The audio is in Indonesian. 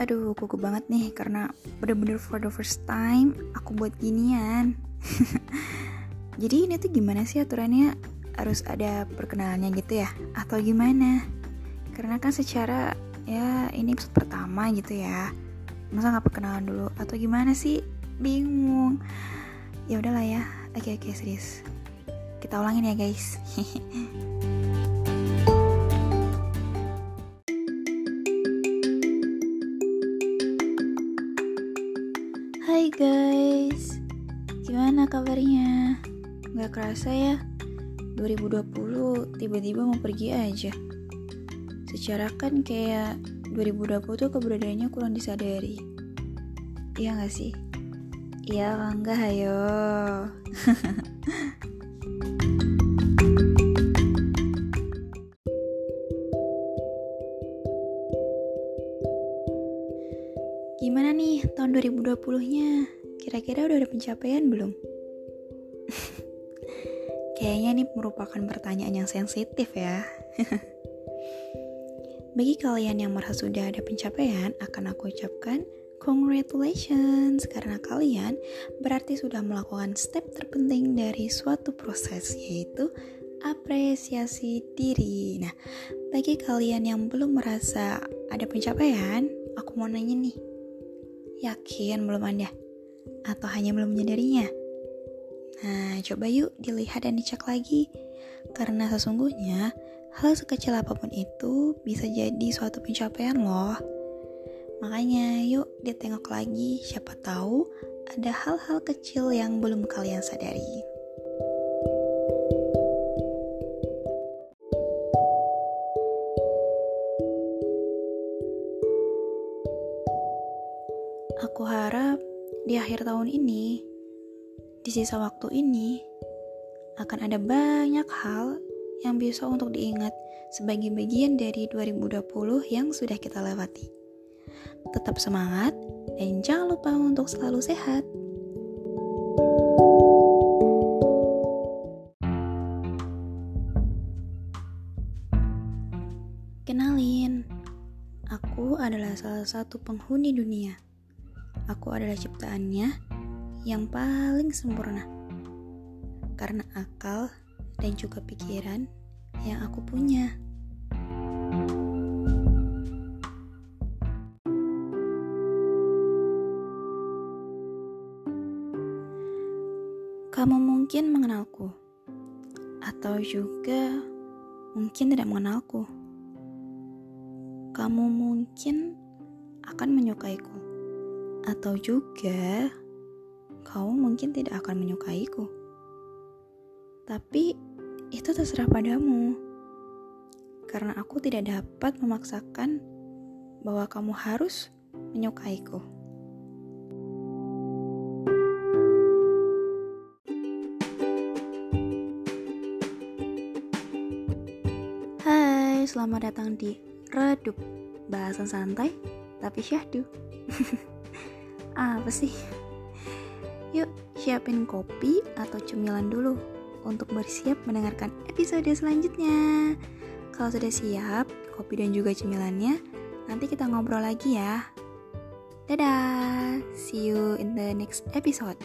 Aduh, gugup banget nih karena bener-bener for the first time aku buat ginian. Jadi ini tuh gimana sih aturannya? Harus ada perkenalannya gitu ya? Atau gimana? Karena kan secara ya ini episode pertama gitu ya. Masa nggak perkenalan dulu? Atau gimana sih? Bingung. Ya udahlah ya. Oke oke serius. Kita ulangin ya guys. Hai guys, gimana kabarnya? Gak kerasa ya, 2020 tiba-tiba mau pergi aja. Secara kan kayak 2020 tuh keberadaannya kurang disadari. Iya gak sih? Iya enggak ayo. Gimana nih tahun 2020-nya? Kira-kira udah ada pencapaian belum? Kayaknya ini merupakan pertanyaan yang sensitif ya. Bagi kalian yang merasa sudah ada pencapaian, akan aku ucapkan congratulations karena kalian berarti sudah melakukan step terpenting dari suatu proses yaitu apresiasi diri. Nah, bagi kalian yang belum merasa ada pencapaian, aku mau nanya nih, Yakin belum ada? Atau hanya belum menyadarinya? Nah, coba yuk dilihat dan dicek lagi. Karena sesungguhnya, hal sekecil apa pun itu bisa jadi suatu pencapaian loh. Makanya yuk ditengok lagi, siapa tahu ada hal-hal kecil yang belum kalian sadari. Aku harap di akhir tahun ini, di sisa waktu ini, akan ada banyak hal yang bisa untuk diingat sebagai bagian dari 2020 yang sudah kita lewati. Tetap semangat dan jangan lupa untuk selalu sehat. Kenalin, aku adalah salah satu penghuni dunia. Aku adalah ciptaannya yang paling sempurna. Karena akal dan juga pikiran yang aku punya. Kamu mungkin mengenalku, atau juga mungkin tidak mengenalku. Kamu mungkin akan menyukaiku atau juga kau mungkin tidak akan menyukaiku. Tapi itu terserah padamu. Karena aku tidak dapat memaksakan bahwa kamu harus menyukaiku. Hai, selamat datang di Redup Bahasan santai tapi syahdu apa sih? Yuk, siapin kopi atau cemilan dulu untuk bersiap mendengarkan episode selanjutnya. Kalau sudah siap, kopi dan juga cemilannya, nanti kita ngobrol lagi ya. Dadah, see you in the next episode.